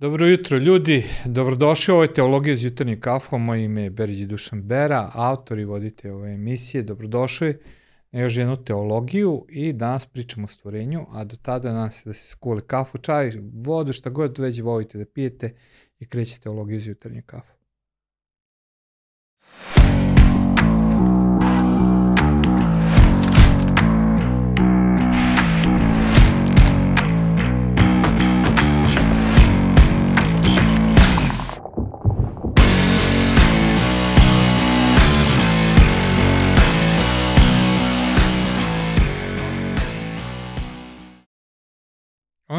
Dobro jutro ljudi, dobrodošli u ovoj teologiji uz jutarnji kafu, moje ime je Beriđi Dušan Bera, autor i vodite ove emisije, dobrodošli na još jednu teologiju i danas pričamo o stvorenju, a do tada nas je da se skuli kafu, čaj, vodu, šta god već volite da pijete i krećete teologiju uz jutarnji kafu.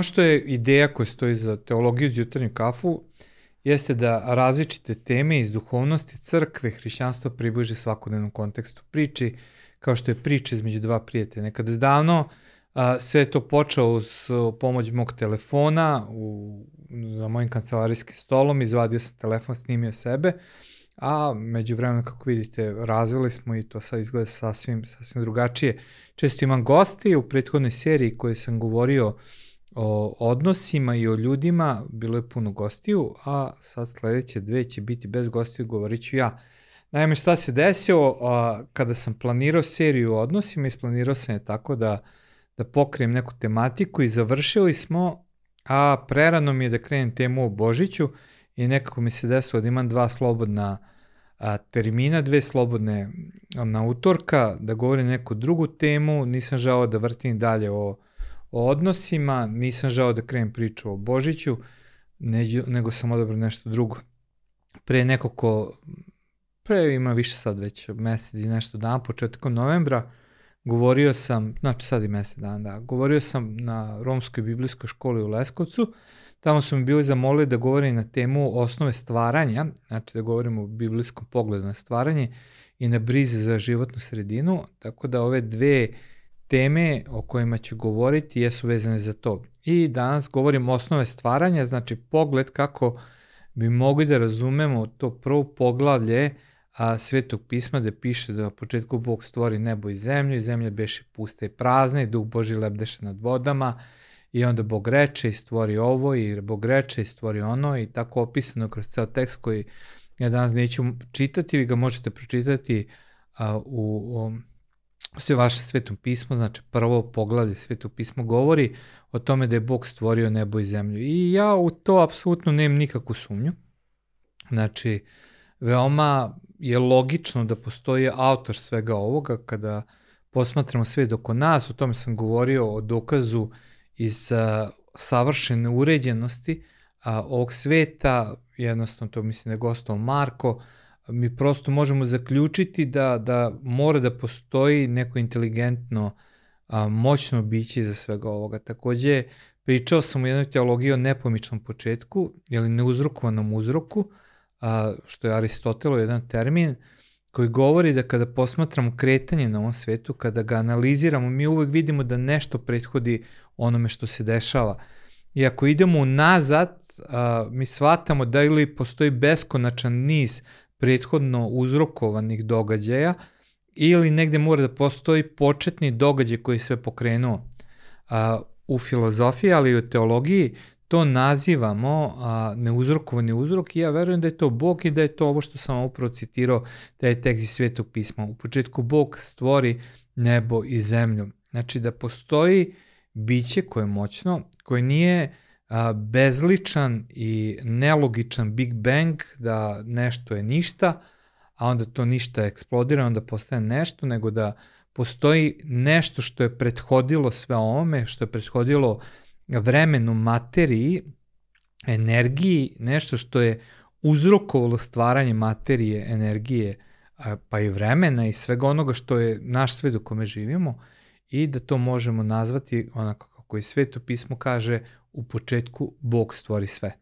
Ono što je ideja koja stoji za teologiju iz jutarnju kafu jeste da različite teme iz duhovnosti, crkve, hrišćanstva približe svakodnevnom kontekstu priči, kao što je priča između dva prijatelja. Nekada davno a, sve je to počeo uz pomoć mog telefona u, za mojim kancelarijskim stolom, izvadio sam telefon, snimio sebe, a među vremenom, kako vidite, razvili smo i to sad izgleda sasvim, sasvim drugačije. Često imam gosti u prethodnoj seriji koje sam govorio o odnosima i o ljudima, bilo je puno gostiju, a sad sledeće dve će biti bez gostiju, govorit ću ja. Naime, šta se desilo, a, kada sam planirao seriju o odnosima, isplanirao sam je tako da, da pokrijem neku tematiku i završili smo, a prerano mi je da krenem temu o Božiću i nekako mi se desilo da imam dva slobodna a, termina, dve slobodne na utorka, da govorim neku drugu temu, nisam žao da vrtim dalje o o odnosima, nisam žao da krenem priču o Božiću, nego sam odabrao nešto drugo. Pre nekako, pre ima više sad već mesec i nešto dan, početkom novembra, govorio sam, znači sad i mesec dan, da, govorio sam na Romskoj biblijskoj školi u Leskovcu, tamo su mi bili zamolili da govorim na temu osnove stvaranja, znači da govorim o biblijskom pogledu na stvaranje i na brizi za životnu sredinu, tako da ove dve uh, teme o kojima ću govoriti jesu vezane za to. I danas govorim osnove stvaranja, znači pogled kako bi mogli da razumemo to prvo poglavlje a, Svetog pisma da piše da na početku Bog stvori nebo i zemlju i zemlja beše pusta i prazna i Duh Boži lebdeše nad vodama i onda Bog reče i stvori ovo i Bog reče i stvori ono i tako opisano kroz ceo tekst koji ja danas neću čitati, vi ga možete pročitati a, u, u sve vaše svetom pismo, znači prvo poglavlje sveto pismo govori o tome da je Bog stvorio nebo i zemlju. I ja u to apsolutno nemam nikakvu sumnju. Znači, veoma je logično da postoji autor svega ovoga kada posmatramo sve doko nas, o tome sam govorio o dokazu iz a, savršene uređenosti a, ovog sveta, jednostavno to mislim da je gostao Marko, mi prosto možemo zaključiti da, da mora da postoji neko inteligentno, a, moćno biće za svega ovoga. Takođe, pričao sam u jednoj teologiji o nepomičnom početku, ili neuzrokovanom uzroku, a, što je Aristotelov jedan termin, koji govori da kada posmatramo kretanje na ovom svetu, kada ga analiziramo, mi uvek vidimo da nešto prethodi onome što se dešava. I ako idemo nazad, a, mi shvatamo da ili postoji beskonačan niz prethodno uzrokovanih događaja ili negde mora da postoji početni događaj koji sve pokrenuo. A, u filozofiji, ali i u teologiji, to nazivamo a, neuzrokovani uzrok i ja verujem da je to Bog i da je to ovo što sam upravo citirao, da je tekst iz Svetog pisma. U početku Bog stvori nebo i zemlju. Znači da postoji biće koje je moćno, koje nije bezličan i nelogičan Big Bang, da nešto je ništa, a onda to ništa eksplodira, onda postaje nešto, nego da postoji nešto što je prethodilo sve ovome, što je prethodilo vremenu, materiji, energiji, nešto što je uzrokovalo stvaranje materije, energije, pa i vremena i svega onoga što je naš svet u kome živimo i da to možemo nazvati onako kako i sveto pismo kaže u početku Bog stvori sve.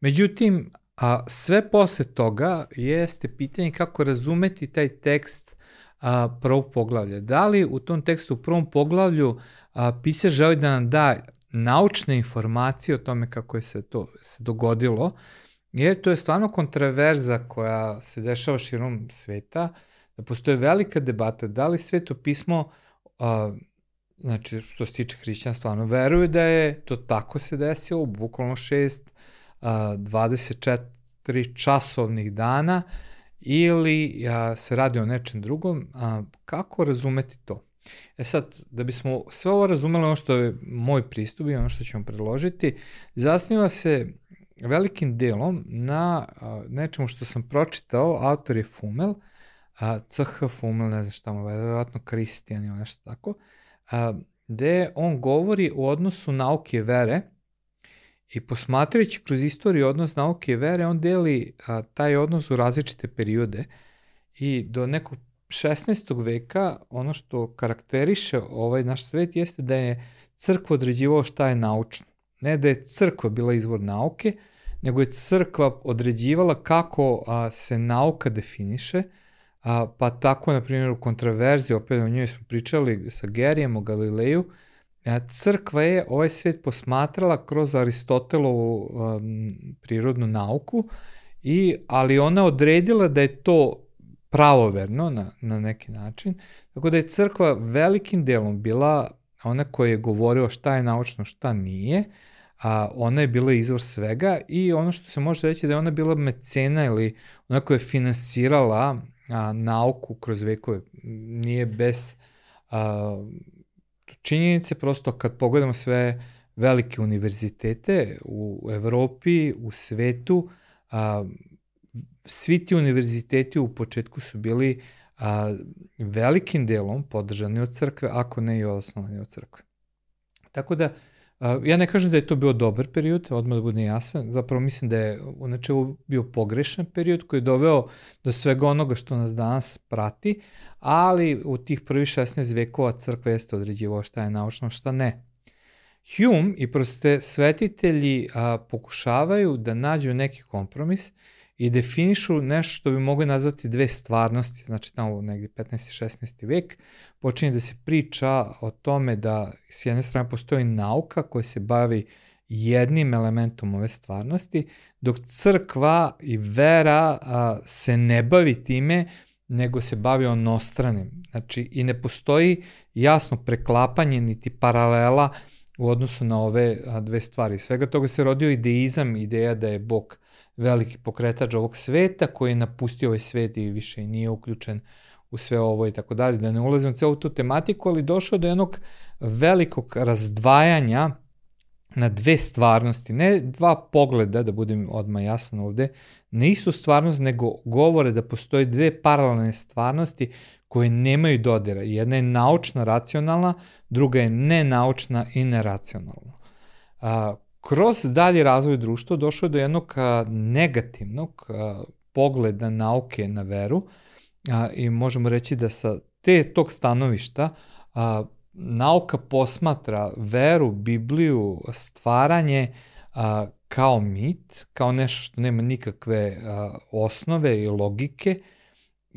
Međutim, a sve posle toga jeste pitanje kako razumeti taj tekst a, prvog poglavlja. Da li u tom tekstu u prvom poglavlju a, pisač želi da nam da naučne informacije o tome kako je se to se dogodilo, jer to je stvarno kontraverza koja se dešava širom sveta, da postoje velika debata da li sveto pismo a, znači što se tiče hrišćanstva, ono veruje da je to tako se desilo, bukvalno šest a, 24 časovnih dana ili a, se radi o nečem drugom, a, kako razumeti to? E sad, da bismo sve ovo razumeli, ono što je moj pristup i ono što ćemo predložiti, zasniva se velikim delom na a, nečemu što sam pročitao, autor je Fumel, a, CH Fumel, ne znam šta mu je, vjerojatno Kristijan ili nešto tako, gde on govori o odnosu nauke i vere i posmatrajući kroz istoriju odnos nauke i vere, on deli a, taj odnos u različite periode i do nekog 16. veka ono što karakteriše ovaj naš svet jeste da je crkva određivao šta je naučno. Ne da je crkva bila izvor nauke, nego je crkva određivala kako a, se nauka definiše, a, pa tako, na primjer, u kontraverziji, opet o njoj smo pričali sa Gerijem o Galileju, a, crkva je ovaj svet posmatrala kroz Aristotelovu a, prirodnu nauku, i, ali ona odredila da je to pravoverno na, na neki način, tako da je crkva velikim delom bila ona koja je govorila šta je naučno, šta nije, a ona je bila izvor svega i ono što se može reći da je ona bila mecena ili ona koja je finansirala a, nauku kroz vekove. Nije bez a, činjenice, prosto kad pogledamo sve velike univerzitete u Evropi, u svetu, a, svi ti univerziteti u početku su bili a, velikim delom podržani od crkve, ako ne i osnovani od crkve. Tako da, ja ne kažem da je to bio dobar period, odmah da bude jasan, zapravo mislim da je u načelu bio pogrešan period koji je doveo do svega onoga što nas danas prati, ali u tih prvih 16 vekova crkva jeste određivao šta je naučno, šta ne. Hume i proste svetitelji a, pokušavaju da nađu neki kompromis i definišu nešto što bi mogli nazvati dve stvarnosti, znači tamo negde 15. 16. vek, počinje da se priča o tome da s jedne strane postoji nauka koja se bavi jednim elementom ove stvarnosti, dok crkva i vera a, se ne bavi time, nego se bavi onostranim. Znači, i ne postoji jasno preklapanje niti paralela u odnosu na ove a, dve stvari. Svega toga se rodio ideizam, ideja da je Bog veliki pokretač ovog sveta koji je napustio ovaj svet i više nije uključen u sve ovo i tako dalje, da ne ulazim u celu tu tematiku, ali došao do jednog velikog razdvajanja na dve stvarnosti, ne dva pogleda, da budem odmah jasan ovde, ne istu stvarnost, nego govore da postoje dve paralelne stvarnosti koje nemaju dodira. Jedna je naučna, racionalna, druga je nenaučna i neracionalna. A, kroz dalji razvoj društva došlo do jednog negativnog pogleda nauke na veru a, i možemo reći da sa te tog stanovišta a, nauka posmatra veru, Bibliju, stvaranje a, kao mit, kao nešto što nema nikakve a, osnove i logike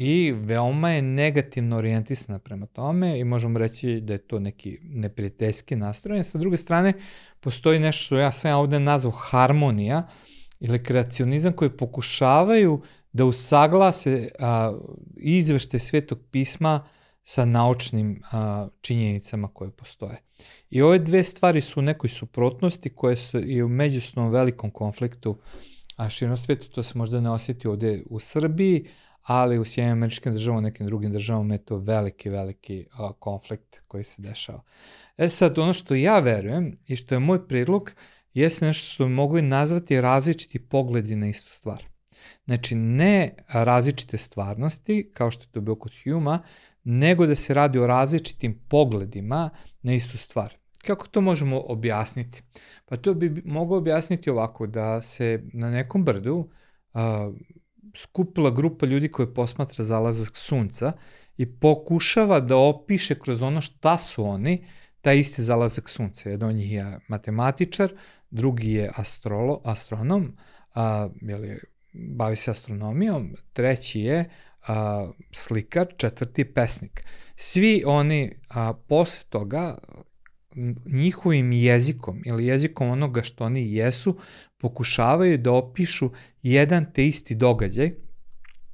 i veoma je negativno orijentisana prema tome i možemo reći da je to neki neprijateljski nastrojen. Sa druge strane, postoji nešto što ja sam ja ovde nazvao harmonija ili kreacionizam koji pokušavaju da usaglase a, izvešte svetog pisma sa naučnim a, činjenicama koje postoje. I ove dve stvari su u nekoj suprotnosti koje su i u međusobnom velikom konfliktu a širom svetu, to se možda ne osjeti ovde u Srbiji, ali u Sjedinim američkim državama, nekim drugim državama je to veliki, veliki a, konflikt koji se dešava. E sad, ono što ja verujem i što je moj predlog, jeste nešto što mogu i nazvati različiti pogledi na istu stvar. Znači, ne različite stvarnosti, kao što je to bilo kod Huma, nego da se radi o različitim pogledima na istu stvar. Kako to možemo objasniti? Pa to bi mogao objasniti ovako, da se na nekom brdu skupila grupa ljudi koje posmatra zalazak sunca i pokušava da opiše kroz ono šta su oni, taj isti zalazak sunca. Jedan od njih je matematičar, drugi je astrolo, astronom, a, je, bavi se astronomijom, treći je a, slikar, četvrti je pesnik. Svi oni a, posle toga njihovim jezikom ili jezikom onoga što oni jesu pokušavaju da opišu jedan te isti događaj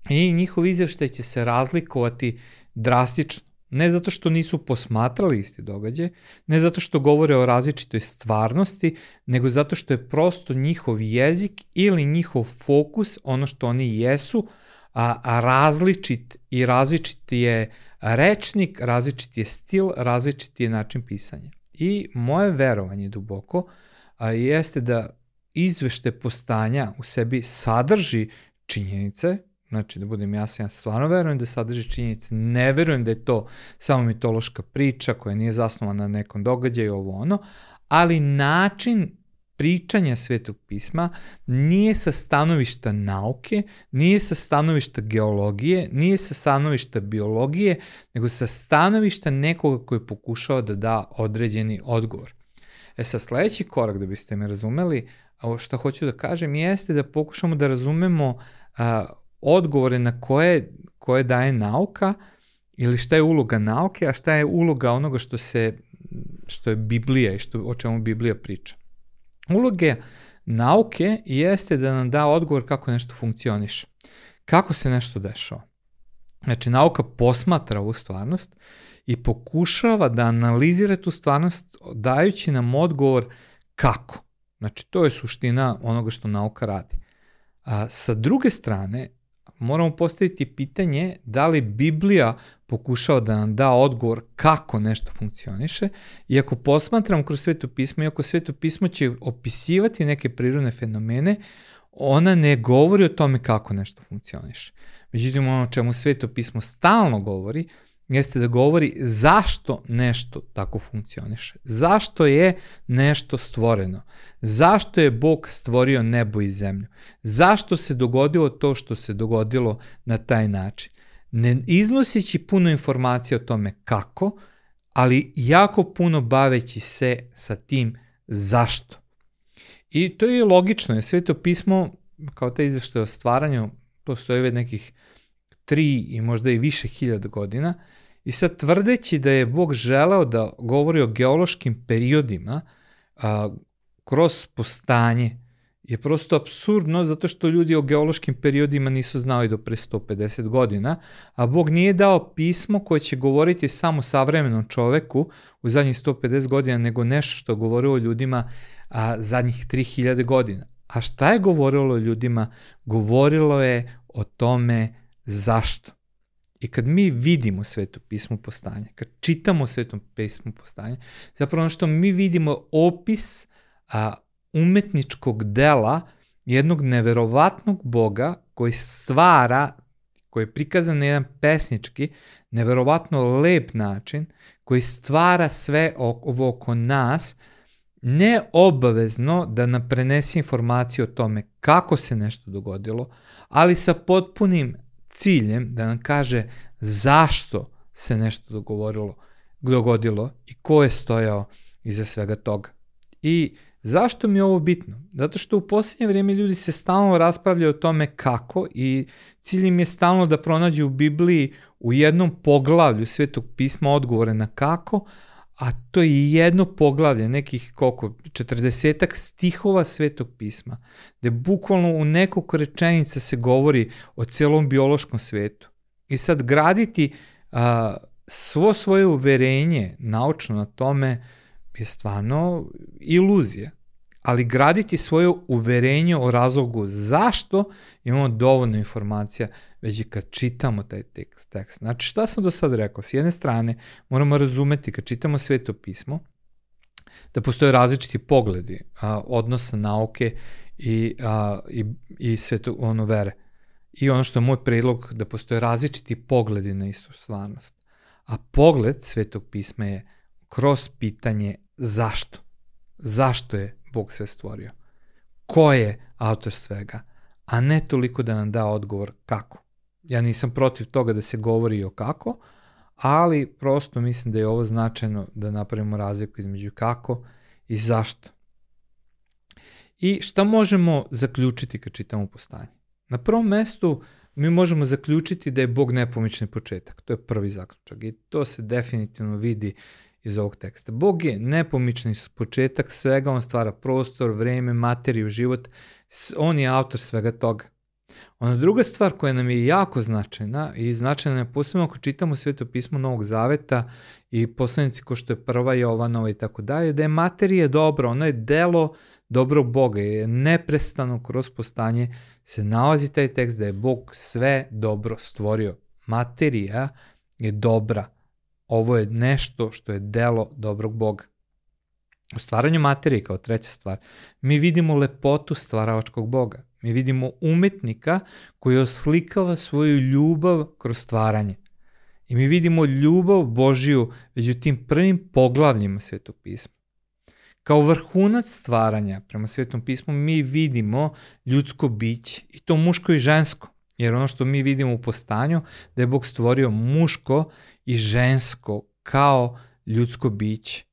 i njihov izveštaj će se razlikovati drastično Ne zato što nisu posmatrali isti događaj, ne zato što govore o različitoj stvarnosti, nego zato što je prosto njihov jezik ili njihov fokus, ono što oni jesu, a, a različit i različit je rečnik, različit je stil, različit je način pisanja. I moje verovanje duboko a, jeste da izvešte postanja u sebi sadrži činjenice, znači da budem jasan, ja stvarno verujem da sadrži činjenice, ne verujem da je to samo mitološka priča koja nije zasnovana na nekom događaju, ovo ono, ali način pričanja svetog pisma nije sa stanovišta nauke, nije sa stanovišta geologije, nije sa stanovišta biologije, nego sa stanovišta nekoga koji pokušava da da određeni odgovor. E sa sledeći korak, da biste me razumeli, što hoću da kažem jeste da pokušamo da razumemo a, odgovore na koje, koje daje nauka ili šta je uloga nauke, a šta je uloga onoga što se što je Biblija i što, o čemu Biblija priča. Uloge nauke jeste da nam da odgovor kako nešto funkcioniše. Kako se nešto dešava. Znači, nauka posmatra ovu stvarnost i pokušava da analizira tu stvarnost dajući nam odgovor kako. Znači, to je suština onoga što nauka radi. A, sa druge strane, moramo postaviti pitanje da li Biblija pokušao da nam da odgovor kako nešto funkcioniše i ako posmatram kroz sveto pismo i ako sveto pismo će opisivati neke prirodne fenomene, ona ne govori o tome kako nešto funkcioniše. Međutim, ono čemu sveto pismo stalno govori, jeste da govori zašto nešto tako funkcioniše. Zašto je nešto stvoreno. Zašto je Bog stvorio nebo i zemlju. Zašto se dogodilo to što se dogodilo na taj način. Ne iznosići puno informacija o tome kako, ali jako puno baveći se sa tim zašto. I to je logično, je sveto pismo, kao te izveštaje o stvaranju, postoje već nekih tri i možda i više hiljada godina, I sad tvrdeći da je Bog želeo da govori o geološkim periodima a, kroz postanje je prosto absurdno zato što ljudi o geološkim periodima nisu znali do pre 150 godina, a Bog nije dao pismo koje će govoriti samo savremenom čoveku u zadnjih 150 godina, nego nešto što govorilo ljudima a, zadnjih 3000 godina. A šta je govorilo ljudima? Govorilo je o tome zašto. I kad mi vidimo sveto pismo postanje, kad čitamo sveto pismo postanje, zapravo ono što mi vidimo opis a, umetničkog dela jednog neverovatnog Boga koji stvara, koji je prikazan na jedan pesnički, neverovatno lep način, koji stvara sve ovo oko nas, ne obavezno da nam prenese informacije o tome kako se nešto dogodilo, ali sa potpunim ciljem da nam kaže zašto se nešto dogovorilo, dogodilo i ko je stojao iza svega toga. I zašto mi je ovo bitno? Zato što u posljednje vrijeme ljudi se stalno raspravljaju o tome kako i cilj im je stalno da pronađu u Bibliji u jednom poglavlju svetog pisma odgovore na kako, a to je jedno poglavlje, nekih koliko, 40 stihova svetog pisma, gde bukvalno u nekoliko rečenica se govori o celom biološkom svetu. I sad graditi a, svo svoje uverenje naučno na tome je stvarno iluzija. Ali graditi svoje uverenje o razlogu zašto imamo dovoljno informacija već i kad čitamo taj tekst. tekst. Znači šta sam do sad rekao? S jedne strane moramo razumeti kad čitamo sveto pismo da postoje različiti pogledi a, odnosa nauke i, a, i, i sveto, ono vere. I ono što je moj predlog da postoje različiti pogledi na istu stvarnost. A pogled svetog pisma je kroz pitanje zašto. Zašto je Bog sve stvorio? Ko je autor svega? A ne toliko da nam da odgovor kako. Ja nisam protiv toga da se govori o kako, ali prosto mislim da je ovo značajno da napravimo razliku između kako i zašto. I šta možemo zaključiti kad čitamo postanje? Na prvom mestu mi možemo zaključiti da je Bog nepomični početak. To je prvi zaključak i to se definitivno vidi iz ovog teksta. Bog je nepomični početak svega, on stvara prostor, vreme, materiju, život, on je autor svega toga. Ona druga stvar koja nam je jako značajna i značajna je posebno ako čitamo sveto pismo Novog Zaveta i poslanici ko što je prva Jovanova i tako dalje, da je materija dobro, ona je delo dobrog Boga, je neprestano kroz postanje se nalazi taj tekst da je Bog sve dobro stvorio. Materija je dobra. Ovo je nešto što je delo dobrog Boga. U stvaranju materije kao treća stvar, mi vidimo lepotu stvaravačkog Boga. Mi vidimo umetnika koji oslikava svoju ljubav kroz stvaranje. I mi vidimo ljubav Božiju među tim prvim poglavljima svetog pisma. Kao vrhunac stvaranja prema svetom pismu mi vidimo ljudsko biće i to muško i žensko. Jer ono što mi vidimo u postanju da je Bog stvorio muško i žensko kao ljudsko biće.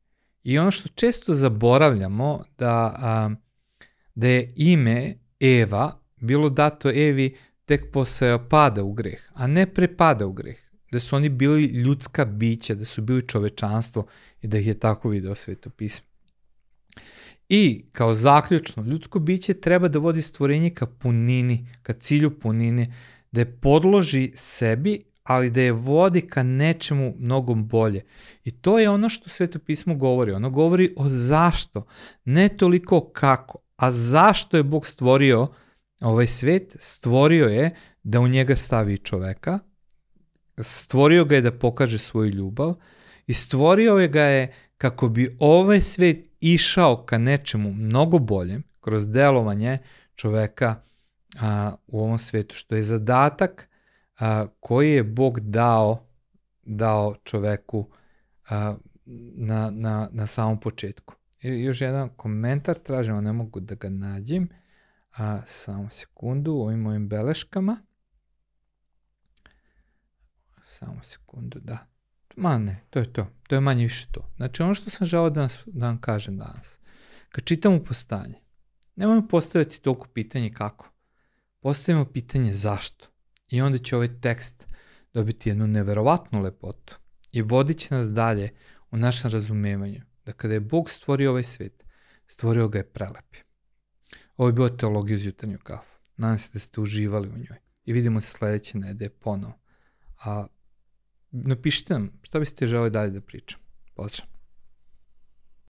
I ono što često zaboravljamo da, a, da je ime Eva bilo dato Evi tek posle pada u greh, a ne prepada u greh. Da su oni bili ljudska bića, da su bili čovečanstvo i da ih je tako video sveto pismo. I kao zaključno, ljudsko biće treba da vodi stvorenje ka punini, ka cilju punine, da je podloži sebi, ali da je vodi ka nečemu mnogom bolje. I to je ono što Sveto pismo govori. Ono govori o zašto, ne toliko kako, a zašto je Bog stvorio ovaj svet? Stvorio je da u njega stavi čoveka, stvorio ga je da pokaže svoju ljubav i stvorio je ga je kako bi ovaj svet išao ka nečemu mnogo boljem kroz delovanje čoveka a, u ovom svetu, što je zadatak a, koji je Bog dao dao čoveku a, na, na, na samom početku. I još jedan komentar tražimo, ne mogu da ga nađem. A, samo sekundu u ovim mojim beleškama. Samo sekundu, da. Ma ne, to je to. To je manje više to. Znači ono što sam želao da, nas, da vam kažem danas. Kad čitamo postanje, nemojmo postaviti toliko pitanje kako. Postavimo pitanje zašto. I onda će ovaj tekst dobiti jednu neverovatnu lepotu i vodit će nas dalje u našem razumevanju da kada je Bog stvorio ovaj svet, stvorio ga je prelepi. Ovo je bila teologija uz jutarnju kafu. Nadam se da ste uživali u njoj. I vidimo se sledeće nedelje ponovo. A napišite nam šta biste želeli dalje da pričam. Pozdrav.